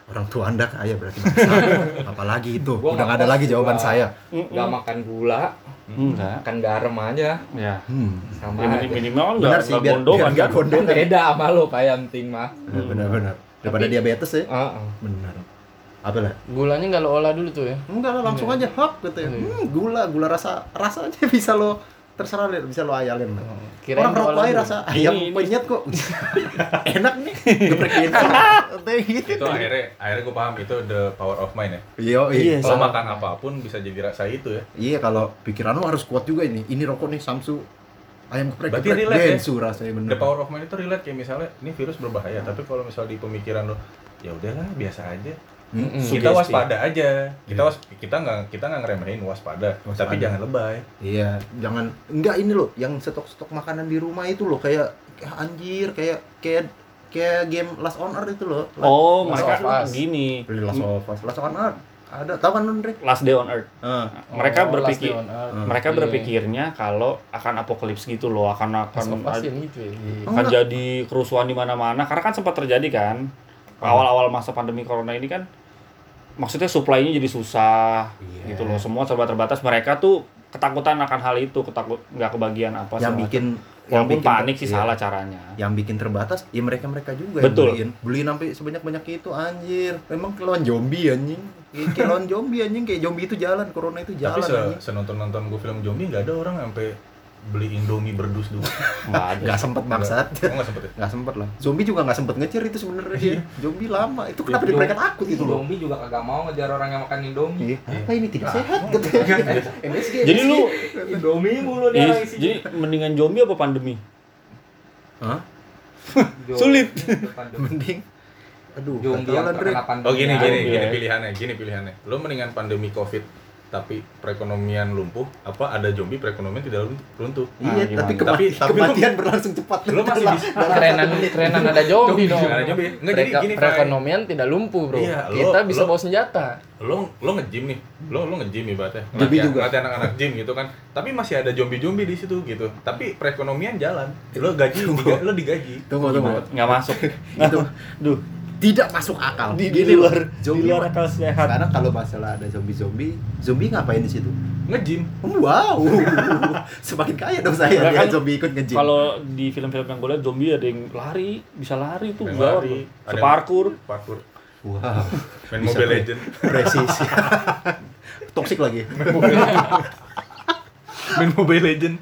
Orang tua Anda kaya berarti. *laughs* Apalagi itu. Gua Udah nggak ada ngekos lagi jawaban juga. saya. Nggak makan gula, Enggak. makan garam aja. Ya. Hmm. Sama Ya, aja. minimal kan Benar nggak sih, nggak biar- gondongan biar nggak kan. gondongan. Beda sama lo yang penting mah. Benar-benar. Daripada diabetes ya. Heeh. Benar. Apa lah? Gulanya nggak lo olah dulu tuh ya? Enggak lah, langsung aja hop gitu ya. Hmm, gula, gula rasa rasanya *laughs* bisa lo terserah deh, bisa lo ayalin lah. Kirain Orang rokok aja rasa ayam Ini- penyet kok. *laughs* Enak nih. *laughs* Geprek gitu. gitu. Itu akhirnya akhirnya gue paham itu the power of mind ya. Iya, Iya, iya. Kalau sama. makan apa pun bisa jadi rasa itu ya. Iya, kalau pikiran lo harus kuat juga ini. Ini rokok nih Samsu ayam geprek Berarti geprek relate ya? bensu rasanya bener. The power of mind itu relate kayak misalnya ini virus berbahaya, tapi kalau misalnya di pemikiran lo ya udahlah biasa aja. Hmm, Kita Sugesti. waspada aja. Kita Iya. was kita nggak kita nggak ngeremehin waspada, Waspada. tapi jangan lebay. Iya, jangan enggak ini loh yang stok-stok makanan di rumah itu loh kayak kayak anjir, kayak kayak kayak game Last on Earth itu loh. Oh, Last mereka of Us. gini. Beli Last of Us, Last on Earth. Ada, tahu kan Andre? Last Day on Earth. Ah, mereka Oh, Last berpikir Day on Earth. Hmm. mereka Iya. berpikirnya kalau akan apokalips gitu loh, akan akan yang gitu ya. Iya. akan Enggak. jadi kerusuhan di mana-mana karena kan sempat terjadi kan awal-awal masa pandemi corona ini kan maksudnya supply-nya jadi susah Iya. gitu loh. Semua serba terbatas. Mereka tuh ketakutan akan hal itu ketakut nggak kebagian apa yang bikin macam. walaupun bikin- panik sih iya. salah caranya. Yang bikin terbatas ya mereka mereka juga Betul. yang beliin. Beliin sampai sebanyak banyak itu anjir. Memang lawan zombie anjing. Kayak lawan zombie anjing. Kayak zombie itu jalan corona itu jalan Tapi se senonton nonton gue film zombie nggak ada orang sampai beli Indomie berdus dulu. nggak ada. Nggak sempet bangsat. Oh nggak sempet ya? nggak sempet lah. Zombie juga nggak sempet ngecer itu sebenarnya dia zombie lama. Itu kenapa Zombie- mereka takut gitu loh? Indomie juga kagak mau ngejar orang yang makan Indomie. Ih, apa ini? Tidak sehat gitu. MSG jadi lu Indomie mulu dia iya, orang isi. jadi mendingan zombie apa pandemi? Hah? sulit. mending. Aduh Zombie yang terkena pandemi. Oh gini Ya, gini iya. gini pilihannya, gini pilihannya. Lo mendingan pandemi Covid tapi perekonomian lumpuh apa ada zombie perekonomian tidak runtuh? iya Ah, tapi kemati- Tapi- kematian *laughs* berlangsung cepat. Lo masih bisa kerenan kerenan ada zombie dong. Ada zombie. Nggak, jadi gini, perekonomian tidak lumpuh bro. Iya, lo- Kita bisa lo- bawa senjata. lo lo nge-gym nih. Lo lo nge-gym ibaratnya. Ngelatih juga. ngelatih anak-anak gym gitu kan. Tapi masih ada zombie-zombie di situ gitu. Tapi perekonomian jalan. Lo gaji diga- lo digaji. Tunggu tunggu. Nggak masuk. *laughs* Itu. Duh tidak masuk akal. Di, Gini di luar loh, di zombie luar akal sehat. Sekarang kalau masalah ada zombie-zombie, zombie ngapain di situ? nge-gym. Wow, *laughs* semakin kaya dong saya lihat kan, zombie ikut nge-gym. kalau di film-film yang gue lihat zombie ada yang lari bisa lari tuh gawat lari, ada separkur. parkour. Wow, main Bisa Mobile. Legend presisi. *laughs* Toxic lagi. main Mobile Legend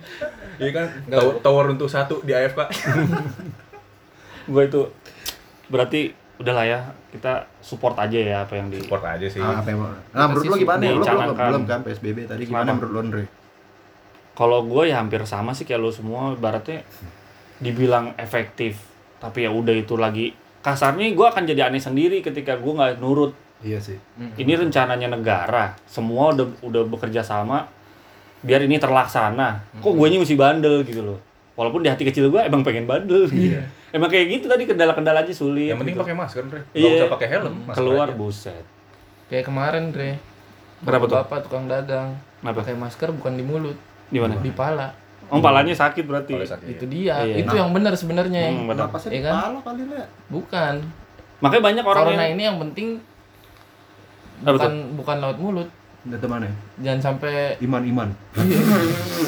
Iya kan, Nggak, tower, bro. tower untuk satu di AFK *laughs* gue itu berarti udahlah ya kita support aja ya apa yang di Support aja sih Ah, apa yang Nah, menurut lo gimana? Lo belum, belum kan PSBB tadi gimana Kenapa? menurut lo Andre? kalau gue ya hampir sama sih kayak lo semua baratnya dibilang efektif tapi ya udah itu lagi kasarnya gue akan jadi aneh sendiri ketika gue nggak nurut Iya sih. ini rencananya negara semua udah udah bekerja sama biar ini terlaksana kok gue mesti bandel gitu loh walaupun di hati kecil gue emang pengen bandel gitu. *laughs* emang kayak gitu tadi kendala-kendalanya sulit Yang penting gitu. pakai masker, Dre. Nggak Iya. usah pakai helm, masker keluar aja. buset Kayak kemarin Dre. Kenapa tuh? Bapak tukang dagang. Kenapa? Pakai masker bukan di mulut, di mana di pala. Oh, palanya sakit berarti. Kalau sakit. Itu dia. Iya. Itu yang benar sebenarnya. Hmm, benar. Kenapa sih Iya di kan? pala kali? Bukan. Makanya banyak orang Corona yang ini yang penting bukan bukan laut mulut. Dari mana? Jangan sampai Iman iman.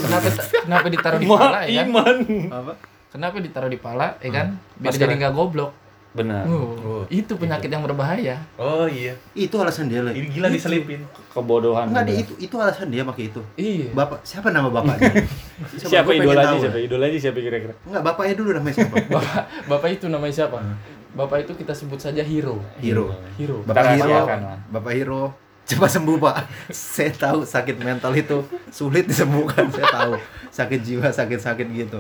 kenapa kenapa ditaruh di pala ya kan? iman. Apa? Kenapa ditaruh di pala ya kan? Biar Masker. jadi nggak goblok. Benar. Uh, itu penyakit yang berbahaya. Oh iya. Itu alasan dia lah. Ini gila diselipin. Kebodohan. Enggak, benar. dia itu itu alasan dia pakai itu. Iya. Bapak siapa nama bapaknya? *laughs* Siapa pengen idolanya siapa? Idolanya siapa kira-kira? Enggak, bapaknya dulu namanya siapa? *laughs* Bapak Bapak itu namanya siapa? Bapak itu kita sebut saja hero. Hero. Hero. Bapak Hero. Bapak Hero. Cepat sembuh, Pak. *laughs* Saya tahu sakit mental itu sulit disembuhkan. Saya tahu. Sakit jiwa, sakit-sakit gitu.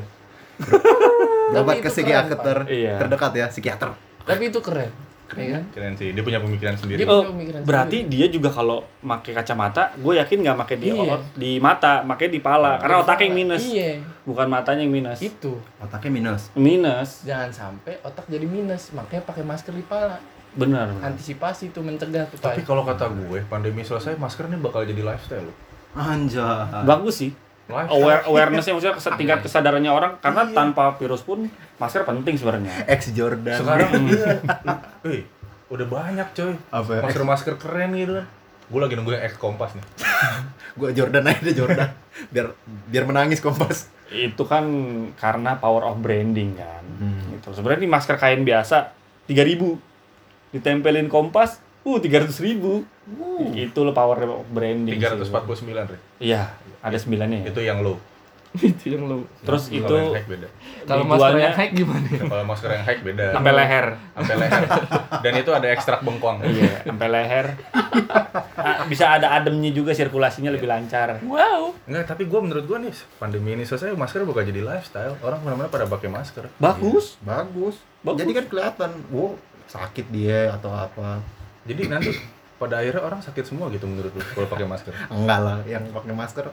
Berobat Tapi ke psikiater keren. Iya. terdekat ya, psikiater. Tapi itu keren. Ya kan? Keren sih. Dia punya pemikiran sendiri. Dia- Oh, pemikiran berarti dia juga kalau pakai kacamata, gue yakin nggak pakai di Iya. di mata, pakai di pala. Karena otaknya yang minus, Iya. bukan matanya yang minus. Itu. Otaknya minus. Minus, Jangan sampai otak jadi minus. Makanya pakai masker di pala. benar. benar. Antisipasi itu mencegah tuh, Tapi kalau kata gue, pandemi selesai, masker ini bakal jadi lifestyle. Anjay. Bagus sih. Aware awarenessnya maksudnya tingkat kesadarannya orang karena tanpa virus pun masker penting sebenarnya. Ex Jordan. Sekarang *laughs* iya. Eh, udah banyak coy. Apa ya? Masker-masker keren gitu kan. Gue lagi nunggu yang X Kompas nih. *laughs* gua Jordan aja deh Jordan. biar biar menangis kompas. Itu kan karena power of branding kan. Hmm. Gitu. Sebenarnya ini masker kain biasa 3000 ditempelin kompas, uh 300.000. Itu loh power of branding. sih. 349 Re. Iya, ada sembilannya ya. Itu yang low. *laughs* itu yang lu. Terus Kalau itu yang high beda. *laughs* Kalau masker yang high gimana? Kalau masker yang high beda. sampai leher. Sampai leher. Dan itu ada ekstrak bengkoang. Iya, sampai leher. Ah, Bisa ada ademnya juga sirkulasinya lebih lancar. Wow. Enggak, tapi gue menurut gue nih, pandemi ini selesai, masker bakal jadi lifestyle. Orang ke mana-mana pada pakai masker. Bagus. Bagus. Bagus. Jadi kan kelihatan, wow, sakit dia atau apa. Jadi nanti pada akhirnya orang sakit semua gitu menurut lu kalau pakai masker. Enggak lah, yang pakai masker.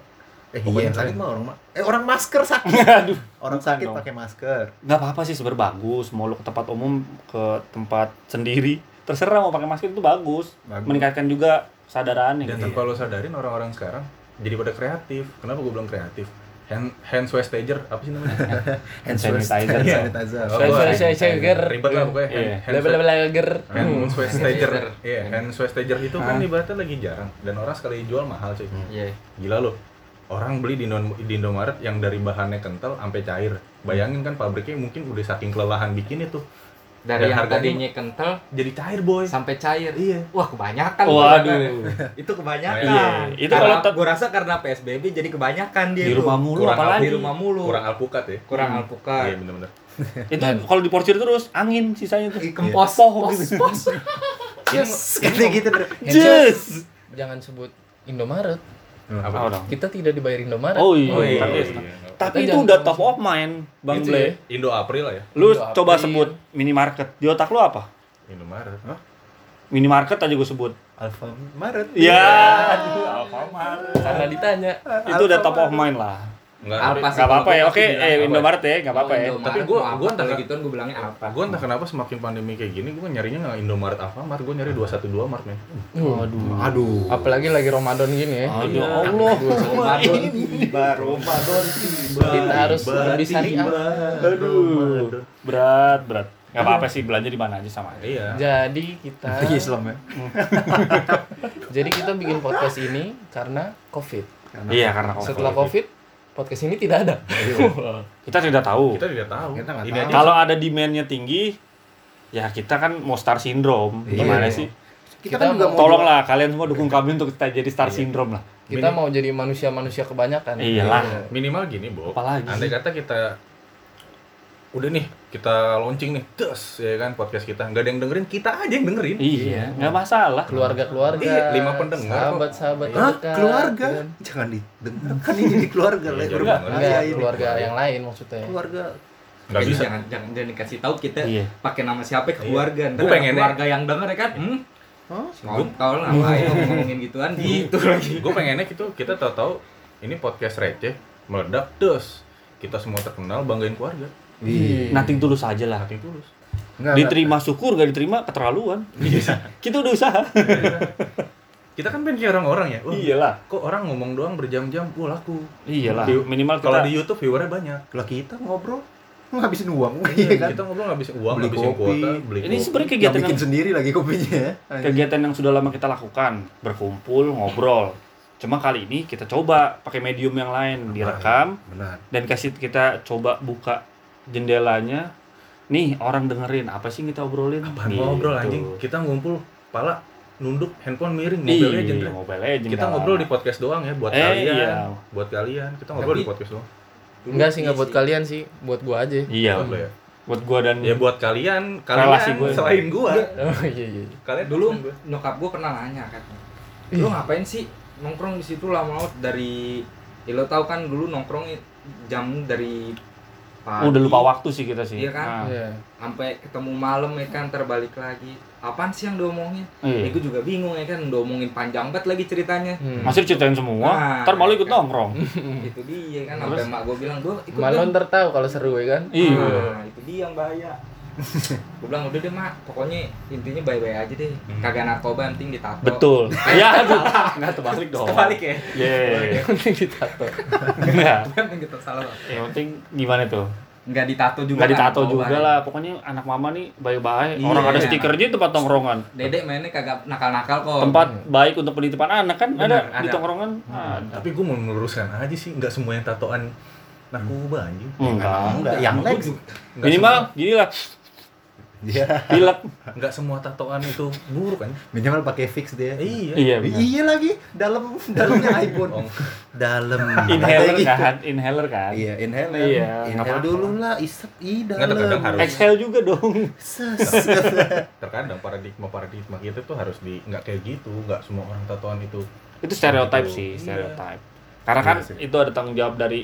Eh iya, yang sakit mah orang ma- eh orang masker sakit. *laughs* Aduh. Orang sakit dong. pakai masker. nggak apa-apa sih sebenarnya bagus mau lu ke tempat umum ke tempat sendiri terserah mau pakai masker itu bagus, Bagus. meningkatkan juga kesadarannya Dan gitu. tanpa lo sadarin orang-orang sekarang jadi pada kreatif. Kenapa gue bilang kreatif? Hand hand wastager apa sih namanya? *laughs* Hand sanitizer. Hand Iya. sanitizer. Oh, saya ger. ribet lah pokoknya. Hand, Iya. hand, Level-level hand Hmm. wastager. Iya, hand wastager itu kan ibaratnya lagi jarang dan orang sekali jual mahal cuy. Iya. Gila lo. Orang beli di, Indo- di Indomaret yang dari bahannya kental sampai cair. Bayangin kan pabriknya mungkin udah saking kelelahan bikin itu. Dari Dan yang harganya- tadinya kental Jadi cair boy. sampai cair. Iya. Wah, kebanyakan. Waduh. *laughs* itu kebanyakan. Iya, itu Karena kalau gue rasa karena PSBB jadi kebanyakan dia di rumah mulu Kurang apalagi. di rumah mulu. Kurang alpukat ya. Kurang Hmm. alpukat. Iya bener-bener. *laughs* Itu kalau diporsir terus angin sisanya tuh. Kempos. Poh gitu. Yes, kayak gitu. Yes. Jangan sebut Indomaret. Apa dong? Kita tidak dibayar Indomaret. Oh iya. Oh, iya, Tapi- iya. Tapi itu udah top of mind, Bang Gitu Ble. ya. Indo April lah ya. Lu Indo coba April. sebut minimarket. Di otak lu apa? Indomaret. Hah? Minimarket aja gue sebut. Alfamaret. Iya. Aduh, Alfamart. Karena ditanya. Itu udah top of mind lah. Enggak. Apa sih? Apa-apa ya. Oke, gua eh? Indomaret ya, gak apa-apa ya. Tapi gua- gua entah- gituan gue bilangnya apa. Gue entah kenapa semakin pandemi kayak gini, gue nyarinya nggak Indomaret Alfamart, gue nyari 212 Mart men. Waduh. Aduh. Apalagi lagi Ramadan gini ya. Aduh, Allah. Ramadan. Tiba Ramadan tiba. Kita harus lebih syariah. Aduh. Berat, berat. Gak apa-apa sih, belanja di mana aja sama aja. Iya. Jadi kita Islam ya. *laughs* jadi kita bikin podcast ini karena Covid. Iya, karena kalau Setelah Covid, podcast ini tidak ada. *laughs* kita tidak tahu. Kita tidak tahu. Kita tahu. aja Kalau ada demand-nya tinggi, ya kita kan mau star syndrome. Iya. Gimana sih? Kita, Kita kan juga mau- Tolonglah kalian semua dukung kami untuk kita jadi star syndrome lah. Kita Minim- mau jadi manusia-manusia kebanyakan. Iyalah. minimal gini, Bo. Apalagi Andai kata kita udah nih, kita launching nih, terus ya kan podcast kita. Nggak ada yang dengerin, kita aja yang dengerin. Iya, nggak masalah. Keluarga-keluarga. Iya, lima pendengar kok. Sahabat-sahabat Hah? terdekat, keluarga? ya kan? Jangan didengar. Kan ini di keluarga Iya, lah. jangan. Berubah. Enggak, Iya, ini. keluarga yang lain maksudnya. Keluarga. Nggak Kayaknya bisa. Jangan, jangan, jangan dikasih tahu kita Iya. pakai nama siapa ke Iya. keluarga. Ntar Gua ada pengennya- keluarga yang denger ya kan. Hmm? Hah? Kontol ngapain ngomongin gituan gitu lagi. Gue pengennya gitu, kita tahu-tahu ini podcast receh, meledak, terus kita semua terkenal, banggain keluarga. Iya. Nanti dulu saja lah. Hati tulus. Enggak, Diterima syukur, gak diterima keterlaluan. *laughs* Kita udah usaha. *laughs* kita kan pengen orang-orang ya. Wah, Iyalah. Kok orang ngomong doang berjam-jam, wah laku. Iyalah. Di- Minimal kita Kalau di YouTube viewernya banyak. Lah kita ngobrol ngabisin uang, iya kan? Kita ngobrol ngabisin uang, Beli ngabisin kopi. kuota, beli ini kopi. sebenarnya kegiatan bikin yang, sendiri lagi kopinya ya. kegiatan yang sudah lama kita lakukan, berkumpul, ngobrol. Cuma kali ini kita coba pakai medium yang lain, direkam Benar. dan kasih kita coba buka jendelanya. Nih, orang dengerin apa sih kita obrolin? Apaan Gitu. ngobrol anjing? Kita ngumpul, pala nunduk, handphone miring, Nih, Mobile Legend. Dre. Mobile Legend. Kita ngobrol di podcast doang ya buat Eh, kalian. iya. Buat kalian. Kita ngobrol Tapi- di podcast doang. Enggak sih enggak buat kalian sih, buat gua aja. Iya. Buat ya. Buat gua dan Ya buat kalian, kalian Relasi gue. selain gua. Oh iya iya. Kalian dulu gua. nyokap gue pernah nanya kan lu ngapain sih nongkrong di situ lama-lama dari ya lo tau kan dulu nongkrong jam dari pagi udah lupa waktu sih kita sih. Iya kan? Nah, Iya. sampai ketemu malam ya kan terbalik lagi apaan sih yang diomongin Iya. ya gue juga bingung ya kan diomongin panjang banget lagi ceritanya Hmm. Masih diceritain semua, Nah, ntar malu ikut kan. nongkrong. *laughs* itu dia kan Terus? sampai mak gue bilang gue ikut Malu dong." ntar tahu kalau seru ya kan. Iya. Nah, itu dia yang bahaya. *laughs* gue bilang udah deh mak, pokoknya intinya bye-bye aja deh. Kagak narkoba, penting ditato. Betul. *laughs* Ya, aduh. Enggak terbalik dong. Kebalik ya. Iya. *laughs* Penting ditato. Enggak. Yang penting kita salah. Yang penting gimana tuh? Nggak ditato juga. Enggak kan, ditato narkoba juga ya. lah. Pokoknya anak mama nih baik-baik. Iya. Orang ada stikernya tempat tongkrongan. Dedek mainnya kagak nakal-nakal kok. Tempat baik untuk penitipan anak kan Bener, ada di ada. tongkrongan. Ada. Tapi gue mau meluruskan aja sih, nggak semua yang tatoan narkoba anjing. Enggak. Enggak, yang nggak Minimal gini lah. Iya. Pilek. semua- nggak semua tatoan itu buruk kan? Minimal pakai fix dia. Iya. Iya. Iya lagi, dalam dalamnya iPhone. Oh, Dalam. *laughs* Inhaler gitu. kan, inhaler kan. Iya, inhaler. Iya, nggak Inhale apa-apa. dulu lah, isep i dalam. harus. Exhale juga dong. *laughs* Terkadang paradigma paradigma kita tuh harus di nggak kayak gitu, nggak semua orang tatoan itu. Itu stereotype Gitu. sih, Iya. stereotype. Karena kan Iya itu ada tanggung jawab dari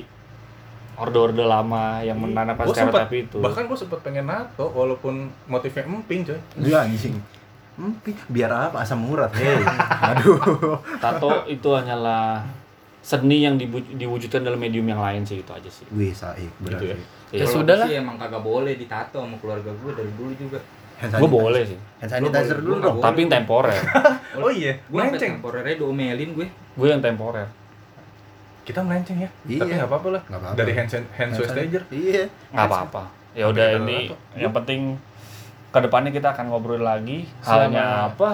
orde-orde lama yang menanamkan stereotype itu. Bahkan gue sempet pengen nato walaupun motifnya emping coy. Dia anjing. Empi, biar apa asam urat, hei. *laughs* Aduh. Tato itu hanyalah seni yang diwujudkan dalam medium yang lain sih itu aja sih. Wih, saik, benar Gitu ya. Iya. Ya Kalau sudah lah. sih emang kagak boleh ditato sama keluarga gue dari dulu juga. Gue boleh sih, Hand sanitizer dulu dong. boleh. tapi yang temporer. *laughs* Oh iya, Gue melenceng. temporernya diomelin gue. Gue yang temporer. Kita melenceng ya. Iya. Tapi nggak apa-apa lah. Nggak apa-apa. Dari hand hand Hand sanitizer. Iya. Nggak apa-apa. Ya udah ini yang penting ke depannya kita akan ngobrol lagi Selama- halnya apa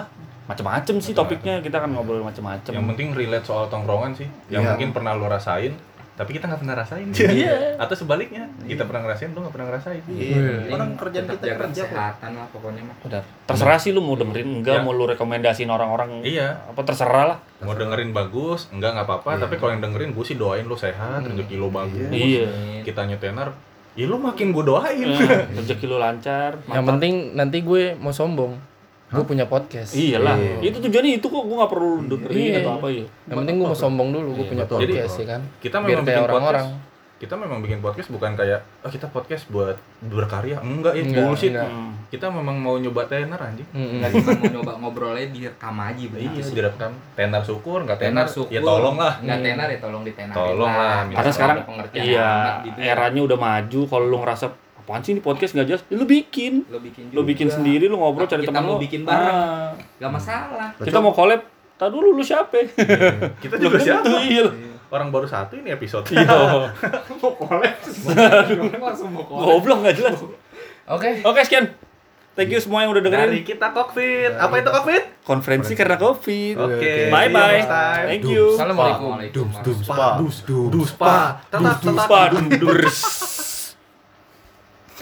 macem-macem sih topiknya kita akan ngobrol macem-macem. Yang penting relate soal tongkrongan sih. Yang Iya. mungkin pernah lo rasain, tapi kita nggak pernah rasain. Iya. Atau sebaliknya, kita pernah ngerasain, lo nggak pernah ngerasain. Iya. Orang Penting kerjaan kita kerja kesehatan lah pokoknya mah. Udah. Terserah sih lu mau dengerin enggak, Ya. mau lu rekomendasiin orang-orang Iya. apa terserah lah. Mau dengerin bagus, enggak nggak apa-apa. Iya. Tapi kalau yang dengerin, gue sih doain lo sehat, rezeki lo bagus. Iya. Kita nyetenar, ya lo makin gue doain. Eh, *laughs* Rezeki lu lancar. Yang mantap. penting nanti gue mau sombong. Gue punya podcast. Iyalah, Iya. itu tujuannya itu kok gue nggak perlu dengerin Iya. atau apa ya. Yang penting gue mau sombong dulu, gue Iya, punya betul, podcast betul. ya kan. Kita Biar memang kayak bikin orang-orang. podcast. Kita memang bikin podcast bukan kayak, oh kita podcast buat berkarya. Enggak, ya Enggak, bullshit. enggak. Hmm. Kita memang mau nyoba tenar anjing. Mm-mm. Nggak cuma mau nyoba ngobrolnya direkam aja begitu Iya, sih. direkam. Tenar syukur, nggak tenar, Tenar syukur. ya tolong lah. Nggak tenar ya tolong ditenarin Tolong lah, minta Karena sekarang Ada pengertian iya gitu ya. eranya udah maju. Kalau lu ngerasa apaan sih ini podcast nggak jelas, ya lu bikin. lo bikin juga. Lu bikin sendiri, lu ngobrol Tapi cari kita teman mau lu. bikin bareng. Ah, Gak masalah. kita mau collab. Tadi dulu lu siapa? Kita juga siapa? Iya. Orang baru satu ini episode. Iya. *laughs* Mau collab. Langsung mau collab. Goblok nggak jelas. Oke. Oke, sekian. Thank you semua yang udah dengerin. Dari kita Kokfit. Apa itu Kokfit? Konferensi karena Covid. Oke. Bye see you bye. time. Thank you. Assalamualaikum. Dum, dum, spa. Dus, dus, pa. Tetap, tetap. Duspa, dundurs.